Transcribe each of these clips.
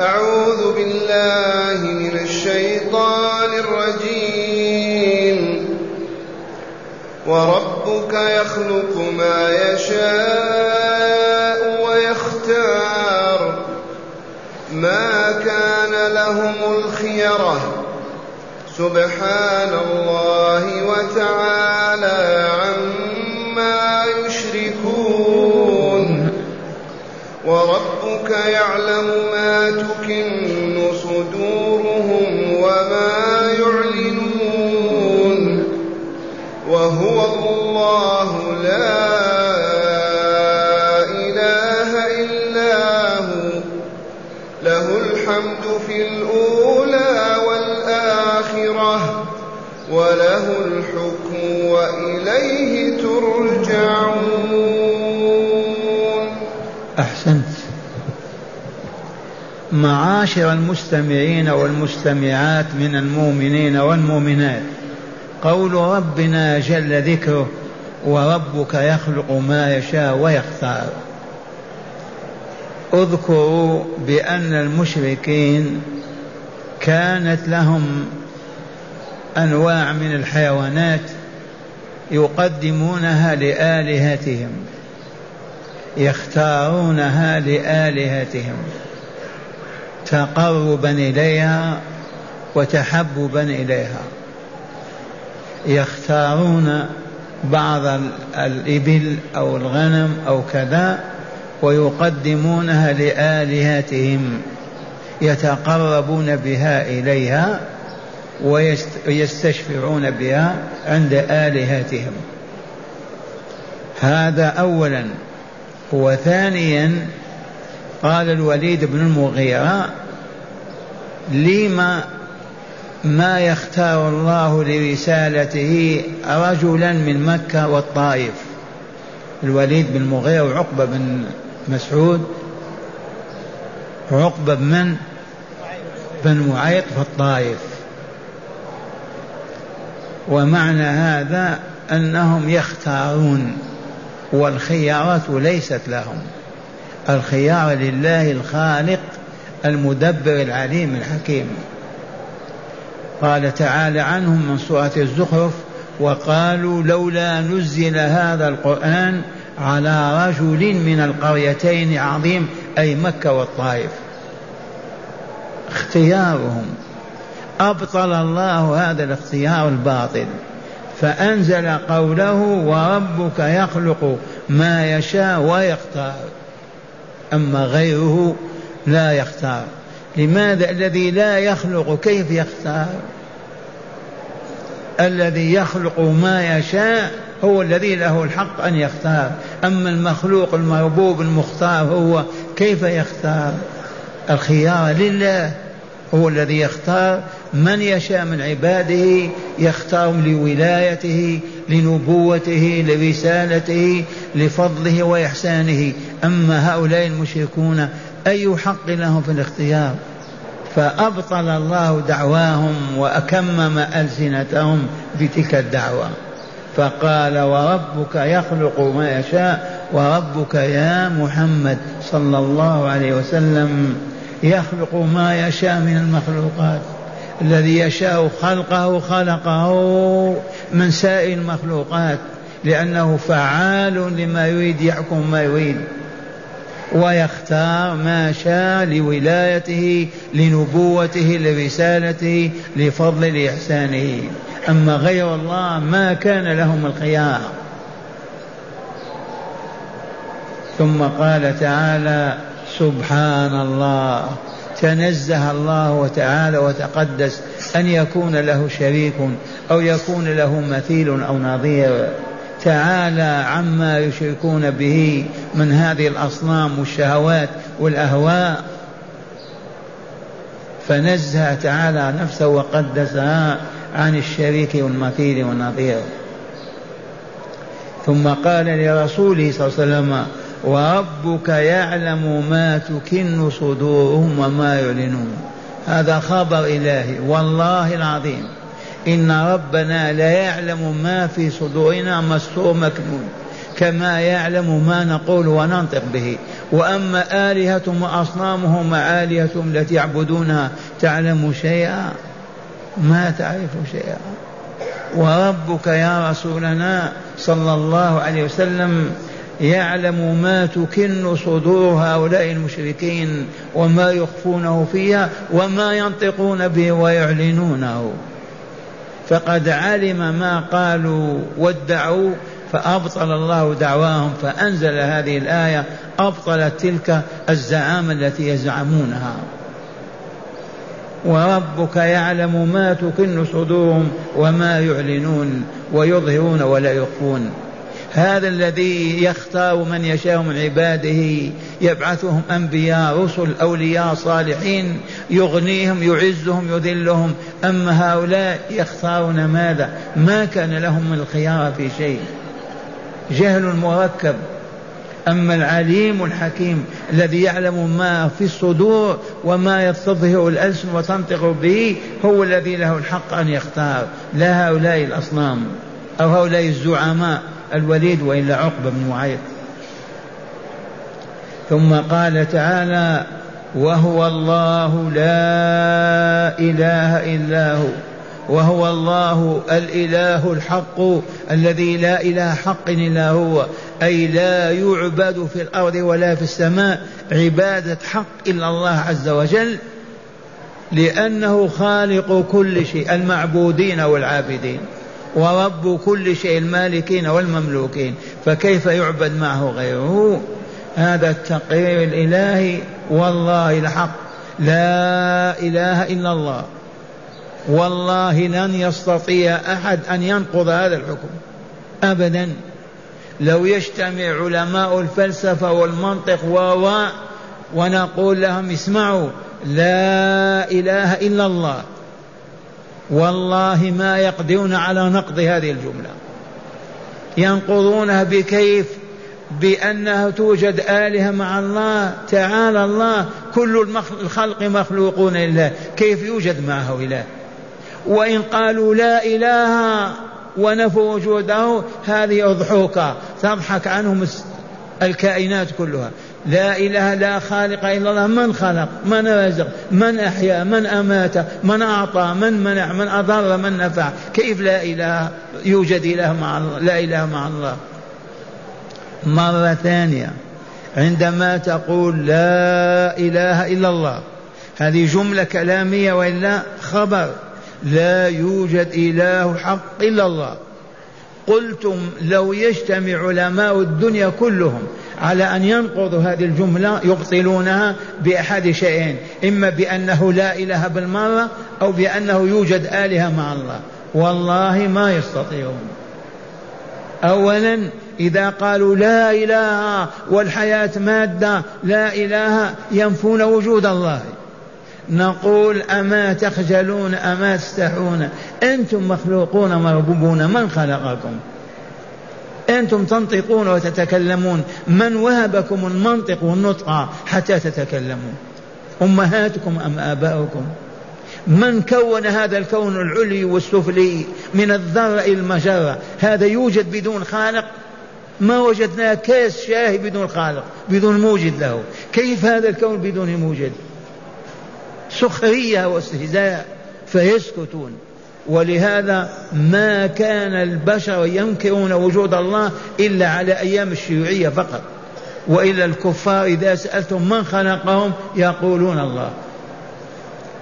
أعوذ بالله من الشيطان الرجيم. وربك يخلق ما يشاء ويختار ما كان لهم الخيرة. سبحان الله وتعالى يعلم ما تكن صدورهم وما يعلنون. وهو الله لا إله إلا هو. له الحمد في الأولى والآخرة وله الحكم وإليه ترجعون. معاشر المستمعين والمستمعات من المؤمنين والمؤمنات. قول ربنا جل ذكره وربك يخلق ما يشاء ويختار. اذكروا بأن المشركين كانت لهم أنواع من الحيوانات يقدمونها لآلهتهم يختارونها لآلهتهم. تقربا إليها وتحببا إليها. يختارون بعض الإبل أو الغنم أو كذا ويقدمونها لآلهتهم. يتقربون بها إليها ويستشفعون بها عند آلهتهم. هذا أولا. وثانيا قال الوليد بن المغيرة لما ما يختار الله لرسالته رجلا من مكة والطائف؟ الوليد بن المغيرة وعقبة بن مسعود. عقبة بن بن معيط في الطائف ومعنى هذا أنهم يختارون والخيارات ليست لهم. الخيار لله الخالق المدبر العليم الحكيم. قال تعالى عنهم من سورة الزخرف وقالوا لولا نزل هذا القرآن على رجل من القريتين عظيم أي مكة والطائف. اختيارهم. أبطل الله هذا الاختيار الباطل. فأنزل قوله وربك يخلق ما يشاء ويختار. أما غيره لا يختار. لماذا الذي لا يخلق كيف يختار؟ الذي يخلق ما يشاء هو الذي له الحق أن يختار. أما المخلوق المربوب المختار هو كيف يختار؟ الخيار لله هو الذي يختار. من يشاء من عباده يختارهم لولايته لنبوته لرسالته لفضله وإحسانه. أما هؤلاء المشركون أي حق لهم في الاختيار؟ فأبطل الله دعواهم وأكمم ألسنتهم بتلك الدعوة. فقال وربك يخلق ما يشاء وربك يا محمد صلى الله عليه وسلم يخلق ما يشاء من المخلوقات. الذي يشاء خلقه خلقه من سائر المخلوقات. لأنه فعال لما يريد يحكم ما يريد. ويختار ما شاء لولايته لنبوته لرسالته لفضل لإحسانه. أما غير الله ما كان لهم الخيار. ثم قال تعالى سبحان الله. تنزه الله وتعالى وتقدس أن يكون له شريك أو يكون له مثيل أو نظير. تعالى عما يشركون به من هذه الأصنام والشهوات والأهواء. فنزه تعالى نفسه وقدسها عن الشريك والمثيل والنظير. ثم قال لرسوله صلى الله عليه وسلم وربك يعلم ما تكن صدورهم وما يعلنون. هذا خبر إلهي والله العظيم. إن ربنا لا يعلم ما في صدورنا مستور مكنون. كما يعلم ما نقول وننطق به. وأما آلهتهم وأصنامهم وآلهتهم التي يعبدونها تعلم شيئا؟ ما تعرف شيئا. وربك يا رسولنا صلى الله عليه وسلم يعلم ما تكن صدور هؤلاء المشركين وما يخفونه فيها وما ينطقون به ويعلنونه. فقد علم ما قالوا وادعوا فأبطل الله دعواهم فأنزل هذه الآية أبطلت تلك الزعامة التي يزعمونها. وربك يعلم ما تكن صدورهم وما يعلنون ويظهرون ولا يخفون. هذا الذي يختار من يشاء من عباده يبعثهم أنبياء رسل أولياء صالحين يغنيهم يعزهم يذلهم. أما هؤلاء يختارون ماذا؟ ما كان لهم من الخيار في شيء. جهل مركب. أما العليم الحكيم الذي يعلم ما في الصدور وما يستظهر الألسن وتنطق به هو الذي له الحق أن يختار. لا هؤلاء الأصنام أو هؤلاء الزعماء. الوليد وإلا عقبة بن معيط. ثم قال تعالى وهو الله لا إله إلا هو وهو الله الإله الحق الذي لا إله حق إلا هو أي لا يعبد في الأرض ولا في السماء عبادة حق إلا الله عز وجل لأنه خالق كل شيء المعبودين والعابدين. ورب كل شيء المالكين والمملوكين فكيف يعبد معه غيره؟ هذا التقرير الإلهي والله الحق. لا إله إلا الله. والله لن يستطيع أحد أن ينقض هذا الحكم. ابدا. لو يجتمع علماء الفلسفة والمنطق و ونقول لهم اسمعوا لا إله إلا الله. والله ما يقدرون على نقض هذه الجملة. ينقضونها بكيف؟ بأنها توجد آلهة مع الله. تعالى الله. كل الخلق مخلوقون لله. كيف يوجد معه إله؟ وإن قالوا لا إله ونفوا وجوده هذه أضحوكة. تضحك عنهم الكائنات كلها. لا إله لا خالق إلا الله. من خلق؟ من رزق؟ من أحيا؟ من أمات؟ من أعطى؟ من منع؟ من أضر؟ من نفع؟ كيف لا إله يوجد إله مع الله؟ لا إله مع الله. مرة ثانية. عندما تقول لا إله إلا الله هذه جملة كلامية وإلا خبر. لا يوجد إله حق إلا الله. قلتم لو يجتمع علماء الدنيا كلهم على أن ينقضوا هذه الجملة يبطلونها بأحد شيئين إما بأنه لا إله بالمرة أو بأنه يوجد آلهة مع الله. والله ما يستطيعون. أولا إذا قالوا لا إله والحياة مادة لا إله ينفون وجود الله. نقول أما تخجلون أما تستحون؟ أنتم مخلوقون مربوبون من خلقكم؟ أنتم تنطقون وتتكلمون. من وهبكم المنطق والنطق حتى تتكلمون أمهاتكم أم آباؤكم؟ من كون هذا الكون العلي والسفلي من الذرة إلى المجرة هذا يوجد بدون خالق؟ ما وجدنا كاس شاهي بدون خالق بدون موجد له. كيف هذا الكون بدون موجد؟ سخرية واستهزاء فيسكتون. ولهذا ما كان البشر ينكرون وجود الله إلا على أيام الشيوعية فقط. وإلا الكفار إذا سألتم من خلقهم يقولون الله.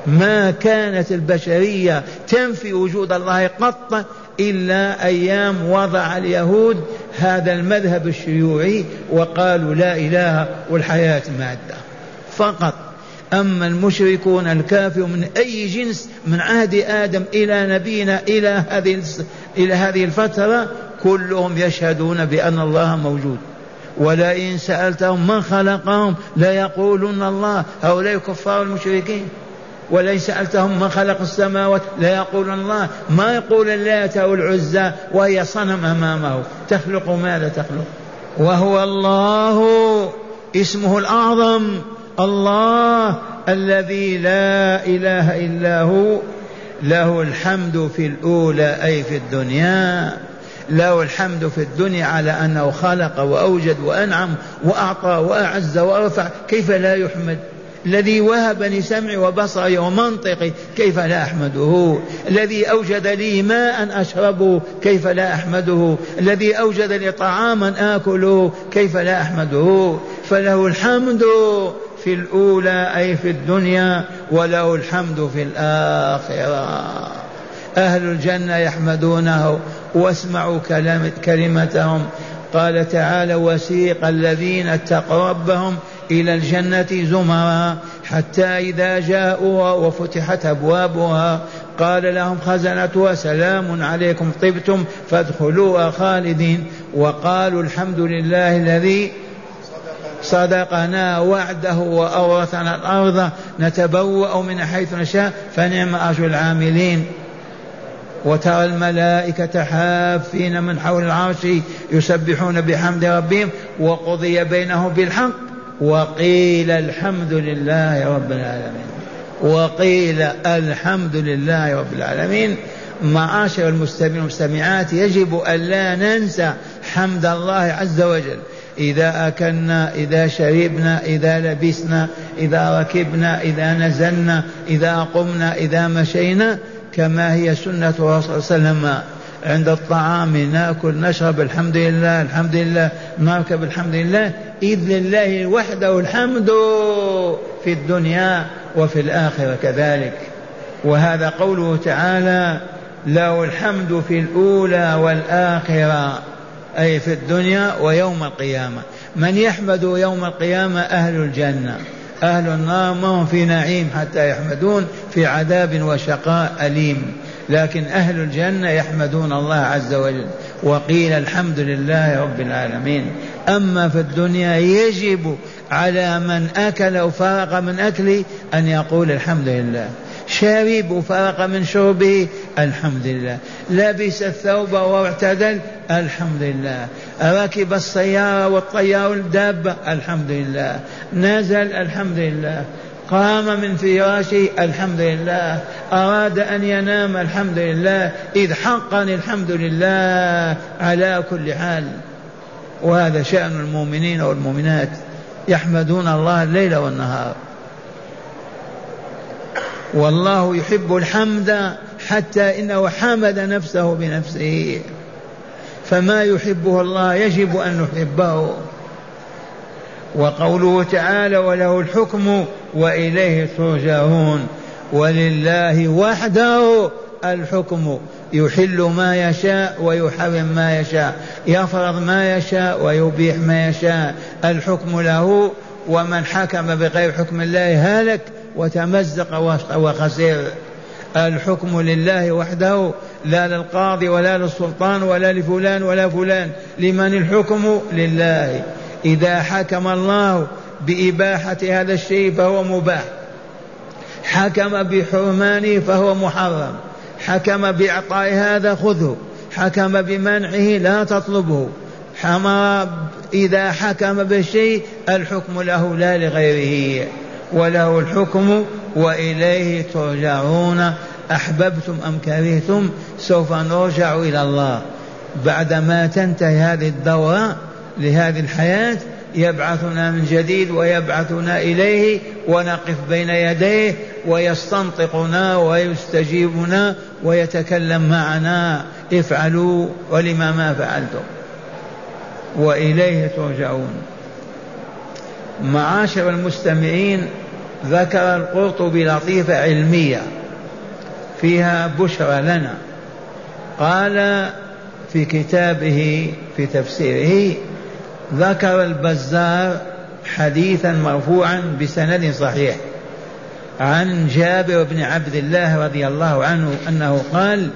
ما كانت البشرية تنفي وجود الله قط إلا أيام وضع اليهود هذا المذهب الشيوعي وقالوا لا إله والحياة مادة. فقط. أما المشركون الكافر من أي جنس من عهد آدم إلى نبينا إلى هذه إلى هذه الفترة كلهم يشهدون بأن الله موجود. ولئن سألتهم من خلقهم ليقولن الله. هؤلاء كفار المشركين. ولئن سألتهم من خلق السماوات ليقولن الله. ما يقول اللات أو العزى وهي صنم أمامه. تخلق ماذا تخلق. وهو الله. اسمه الأعظم. الله الذي لا إله إلا هو له الحمد في الأولى أي في الدنيا له الحمد في الدنيا على أنه خلق وأوجد وأنعم وأعطى وأعز وأرفع كيف لا يحمد؟ الذي وهبني سمعي وبصري ومنطقي كيف لا أحمده؟ الذي أوجد لي ماء أشربه كيف لا أحمده؟ الذي أوجد لي طعاما آكله كيف لا أحمده؟ فله الحمد في الأولى أي في الدنيا وله الحمد في الآخرة. أهل الجنة يحمدونه واسمعوا كلمتهم. قال تعالى وسيق الذين اتقوا ربهم إلى الجنة زمرا حتى إذا جاءوها وفتحت أبوابها. قال لهم خزنتها سلام عليكم طبتم فادخلوها خالدين. وقالوا الحمد لله الذي صدقنا وعده وأورثنا الأرض نتبوأ من حيث نشاء فنعم أجر العاملين. وترى الملائكة حافين من حول العرش يسبحون بحمد ربهم وقضي بينهم بالحق. وقيل الحمد لله رب العالمين. وقيل الحمد لله رب العالمين. معاشر المستمعين والمستمعات يجب أن لا ننسى حمد الله عز وجل. إذا أكلنا إذا شربنا إذا لبسنا إذا ركبنا إذا نزلنا إذا قمنا إذا مشينا كما هي سنة الرسول صلى الله عليه وسلم. عند الطعام ناكل نشرب الحمد لله الحمد لله نركب الحمد لله. إذ لله وحده الحمد في الدنيا وفي الآخرة كذلك. وهذا قوله تعالى له الحمد في الأولى والآخرة. أي في الدنيا ويوم القيامة. من يحمد يوم القيامة أهل الجنة. أهل النار ما هم في نعيم حتى يحمدون في عذاب وشقاء أليم. لكن أهل الجنة يحمدون الله عز وجل. وقيل الحمد لله رب العالمين. أما في الدنيا يجب على من أكل أو فرغ من أكله أن يقول الحمد لله. شرب وفرق من شربه الحمد لله. لبس الثوب واعتدل الحمد لله. ركب السيارة والطيار الدابة الحمد لله. نزل الحمد لله. قام من فراشه الحمد لله. أراد أن ينام الحمد لله. إذ حقا الحمد لله على كل حال. وهذا شأن المؤمنين والمؤمنات. يحمدون الله الليل والنهار. والله يحب الحمد حتى إنه حمد نفسه بنفسه. فما يحبه الله يجب أن نحبه. وقوله تعالى وله الحكم وإليه ترجعون ولله وحده الحكم. يحل ما يشاء ويحرم ما يشاء. يفرض ما يشاء ويبيح ما يشاء. الحكم له ومن حكم بغير حكم الله هلك. وتمزق وخسر الحكم لله وحده لا للقاضي ولا للسلطان ولا لفلان ولا فلان. لمن الحكم؟ لله. إذا حكم الله بإباحة هذا الشيء فهو مباح. حكم بحرمانه فهو محرم. حكم بإعطاء هذا خذه. حكم بمنعه لا تطلبه. حمر إذا حكم بالشيء الحكم له لا لغيره. وله الحكم وإليه ترجعون. أحببتم أم كرهتم؟ سوف نرجع إلى الله. بعدما تنتهي هذه الدورة لهذه الحياة يبعثنا من جديد ويبعثنا إليه ونقف بين يديه ويستنطقنا ويستجيبنا ويتكلم معنا. افعلوا ولما ما فعلتم. وإليه ترجعون. معاشر المستمعين ذكر القرطبي لطيفة علمية فيها بشرى لنا. قال في كتابه في تفسيره ذكر البزار حديثا مرفوعا بسند صحيح عن جابر بن عبد الله رضي الله عنه أنه قال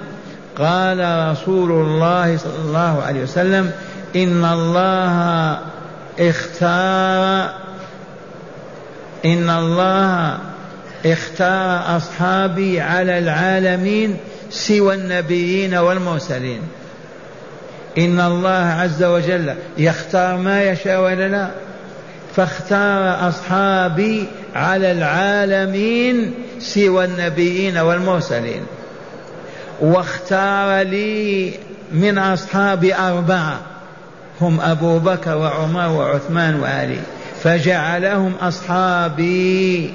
قال رسول الله صلى الله عليه وسلم إن الله اختار إن الله اختار أصحابي على العالمين سوى النبيين والمرسلين. إن الله عز وجل يختار ما يشاء ولا لا. فاختار أصحابي على العالمين سوى النبيين والمرسلين. واختار لي من أصحاب أربعة هم أبو بكر وعمر وعثمان وعلي. فجعلهم أصحابي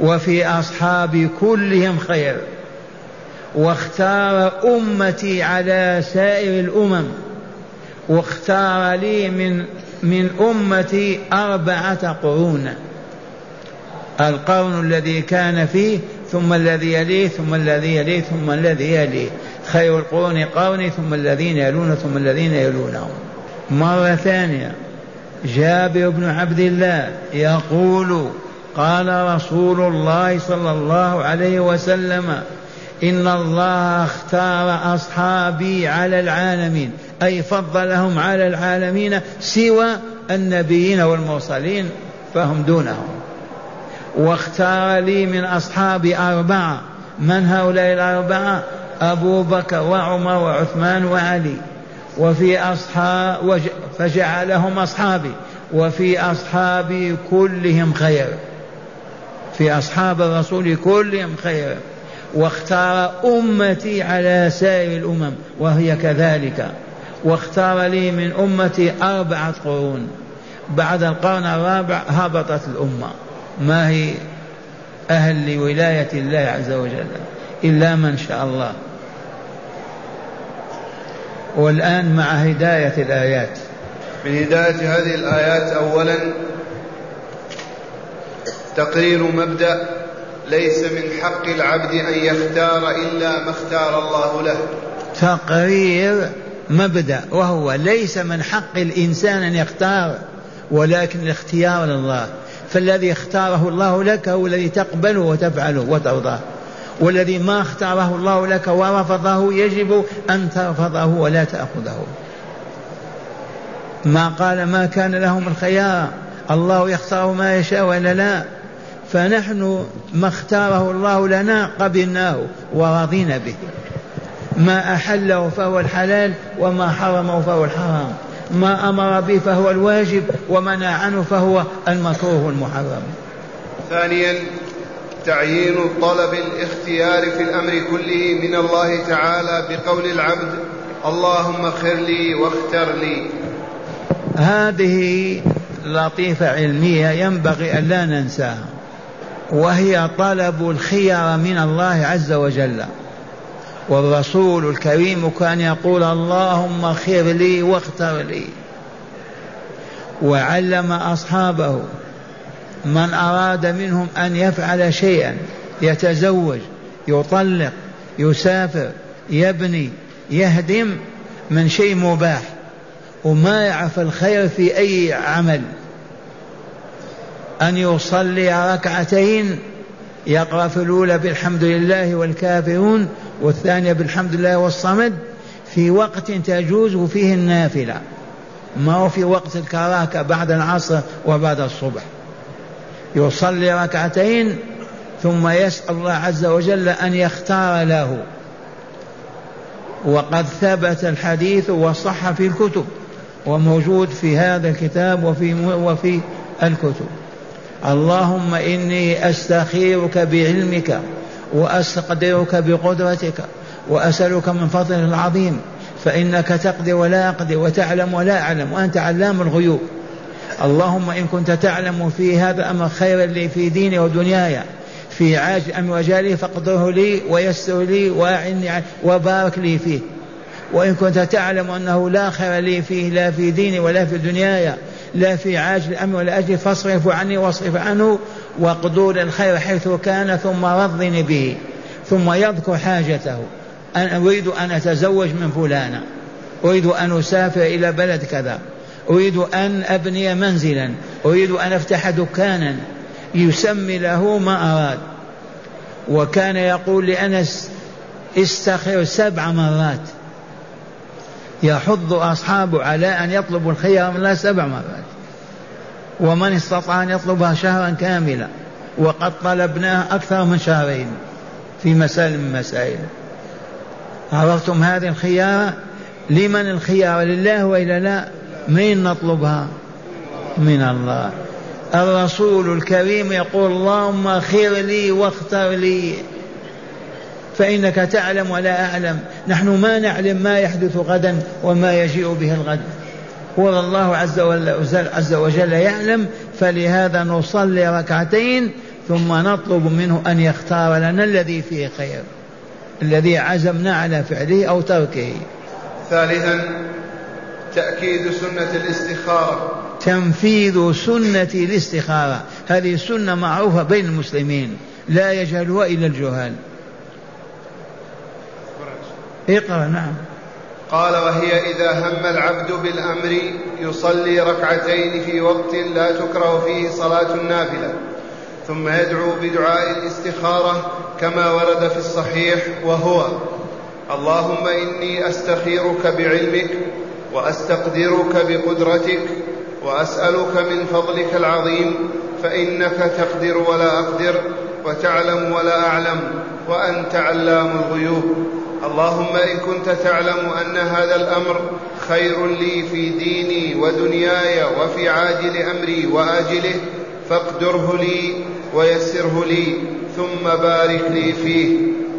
وفي أصحابي كلهم خير واختار أمتي على سائر الأمم واختار لي من من أمتي أربعة قرون القرن الذي كان فيه ثم الذي يليه ثم الذي يليه ثم الذي يليه خير القرون قرني ثم الذين يلون ثم الذين يلونهم. مرة ثانية. جابر بن عبد الله يقول قال رسول الله صلى الله عليه وسلم إن الله اختار أصحابي على العالمين أي فضلهم على العالمين سوى النبيين والمرسلين فهم دونهم. واختار لي من أصحابي أربعة من هؤلاء الأربعة؟ أبو بكر وعمر وعثمان وعلي. وفي أصحاب فجعلهم أصحابي. وفي أصحابي كلهم خير. في أصحاب الرسول كلهم خير. واختار أمتي على سائر الأمم وهي كذلك. واختار لي من أمتي أربعة قرون. بعد القرن الرابع هبطت الأمة. ما هي أهل لولاية الله عز وجل؟ إلا من شاء الله. والآن مع هداية الآيات. من هداية هذه الآيات أولا تقرير مبدأ ليس من حق العبد أن يختار إلا ما اختار الله له. تقرير مبدأ وهو ليس من حق الإنسان أن يختار ولكن الاختيار لله. فالذي اختاره الله لك هو الذي تقبله وتفعله وترضاه. والذي ما اختاره الله لك ورفضه يجب أن ترفضه ولا تأخذه. ما قال ما كان لهم الخيار الله يختار ما يشاء ولا لا. فنحن ما اختاره الله لنا قبلناه ورضينا به. ما أحله فهو الحلال وما حرمه فهو الحرام. ما أمر به فهو الواجب ومنع عنه فهو المكروه المحرم. ثانيا تعيين طلب الاختيار في الأمر كله من الله تعالى بقول العبد اللهم اغفر لي واختر لي. هذه لطيفة علمية ينبغي أن لا ننساها وهي طلب الخير من الله عز وجل. والرسول الكريم كان يقول اللهم خير لي واختر لي. وعلم أصحابه من أراد منهم أن يفعل شيئا يتزوج يطلق يسافر يبني يهدم من شيء مباح وما يعرف الخير في أي عمل. أن يصلي ركعتين يقرأ في الأولى بالحمد لله والكافرون والثانية بالحمد لله والصمد في وقت تجوز فيه النافلة. ما هو في وقت الكراكة بعد العصر وبعد الصبح. يصلي ركعتين ثم يسأل الله عز وجل أن يختار له. وقد ثبت الحديث وصح في الكتب وموجود في هذا الكتاب وفي وفي الكتب. اللهم إني أستخيرك بعلمك وأستقدرك بقدرتك وأسألك من فضلك العظيم فإنك تقدر ولا أقدر وتعلم ولا أعلم وأنت علام الغيوب. اللهم إن كنت تعلم في هذا الأمر خيرا لي في ديني ودنياي في عاجل أم وجالي فاقدره لي ويسر لي وأعني وبارك لي فيه. وإن كنت تعلم أنه لا خير لي فيه لا في ديني ولا في دنياي لا في عاجل الأمر ولا أجل فاصرف عني واصرف عنه واقدر الخير حيث كان ثم رضني به ثم يذكر حاجته. أنا أريد أن أتزوج من فلانة أريد أن أسافر إلى بلد كذا. أريد أن أبني منزلا أريد أن أفتح دكانا. يسمي له ما أراد. وكان يقول لأنس استخر سبع مرات. يحض أصحابه على أن يطلبوا الخير من الله سبع مرات. ومن استطاع أن يطلبها شهرا كاملا. وقد طلبناها أكثر من شهرين في مسائل من مسائل. عرفتم هذه الخيارة؟ لمن الخيار؟ لله وإلا لا. من نطلبها؟ من الله. الرسول الكريم يقول اللهم خير لي واختر لي. فإنك تعلم ولا أعلم. نحن ما نعلم ما يحدث غدا وما يجيء به الغد. هو الله عز وجل, عز وجل يعلم. فلهذا نصلي ركعتين ثم نطلب منه أن يختار لنا الذي فيه خير. الذي عزمنا على فعله أو تركه. ثالثا تأكيد سنة الاستخارة. تنفيذ سنة الاستخارة. هذه سنة معروفة بين المسلمين. لا يجهلها إلا الجهال. اقرأ نعم. قال وهي إذا هم العبد بالأمر يصلي ركعتين في وقت لا تكره فيه صلاة النافلة ثم يدعو بدعاء الاستخارة كما ورد في الصحيح وهو اللهم إني أستخيرك بعلمك وأستقدرك بقدرتك وأسألك من فضلك العظيم فإنك تقدر ولا أقدر وتعلم ولا أعلم وأنت علام الغيوب. اللهم إن كنت تعلم أن هذا الأمر خير لي في ديني ودنياي وفي عاجل أمري وآجله فاقدره لي ويسره لي ثم بارك لي فيه.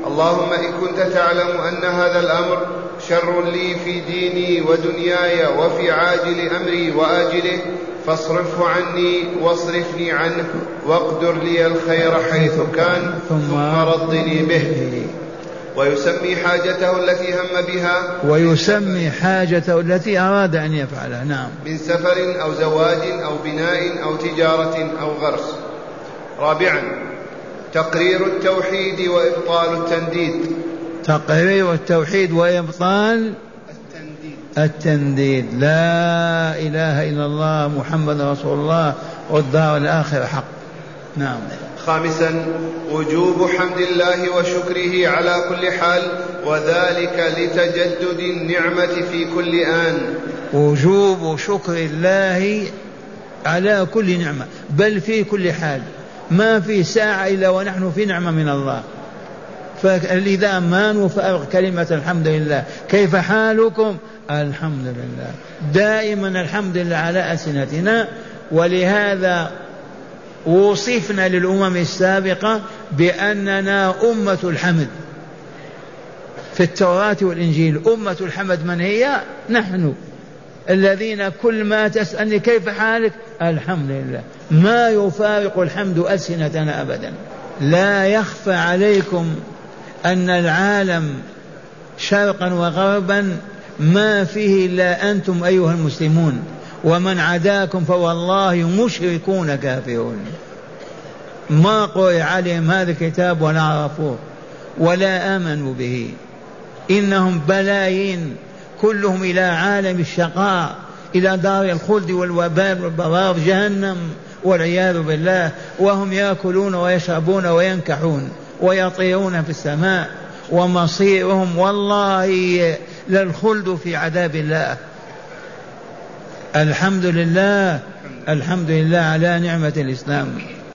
اللهم إن كنت تعلم أن هذا الأمر شر لي في ديني ودنياي وفي عاجل أمري وآجله فاصرفه عني واصرفني عنه واقدر لي الخير حيث كان ثم ردني به. ويسمي حاجته التي هم بها. ويسمي حاجته التي أراد أن يفعلها. نعم. من سفر أو زواج أو بناء أو تجارة أو غرس. رابعا تقرير التوحيد وإبطال التنديد. تقرير التوحيد وإبطال التنديد. التنديد لا إله إلا الله محمد رسول الله والدار الآخرة حق. نعم. خامسا وجوب حمد الله وشكره على كل حال وذلك لتجدد النعمة في كل آن. وجوب شكر الله على كل نعمة بل في كل حال. ما في ساعة إلا ونحن في نعمة من الله. فلذا ما نفرق كلمة الحمد لله. كيف حالكم؟ الحمد لله. دائما الحمد لله على ألسنتنا. ولهذا وصفنا للأمم السابقة بأننا أمة الحمد. في التوراة والإنجيل أمة الحمد من هي؟ نحن. الذين كل ما تسألني كيف حالك؟ الحمد لله. ما يفارق الحمد ألسنتنا أبدا. لا يخفى عليكم أن العالم شرقا وغربا ما فيه إلا أنتم أيها المسلمون. ومن عداكم فوالله مشركون كافرون. ما قرئ عليهم هذا الكتاب ولا عرفوه ولا آمنوا به. إنهم بلايين. كلهم إلى عالم الشقاء. إلى دار الخلد والوبال والبرار جهنم والعياذ بالله. وهم يأكلون ويشربون وينكحون ويطيرون في السماء. ومصيرهم والله للخلد في عذاب الله. الحمد لله. الحمد لله على نعمة الإسلام.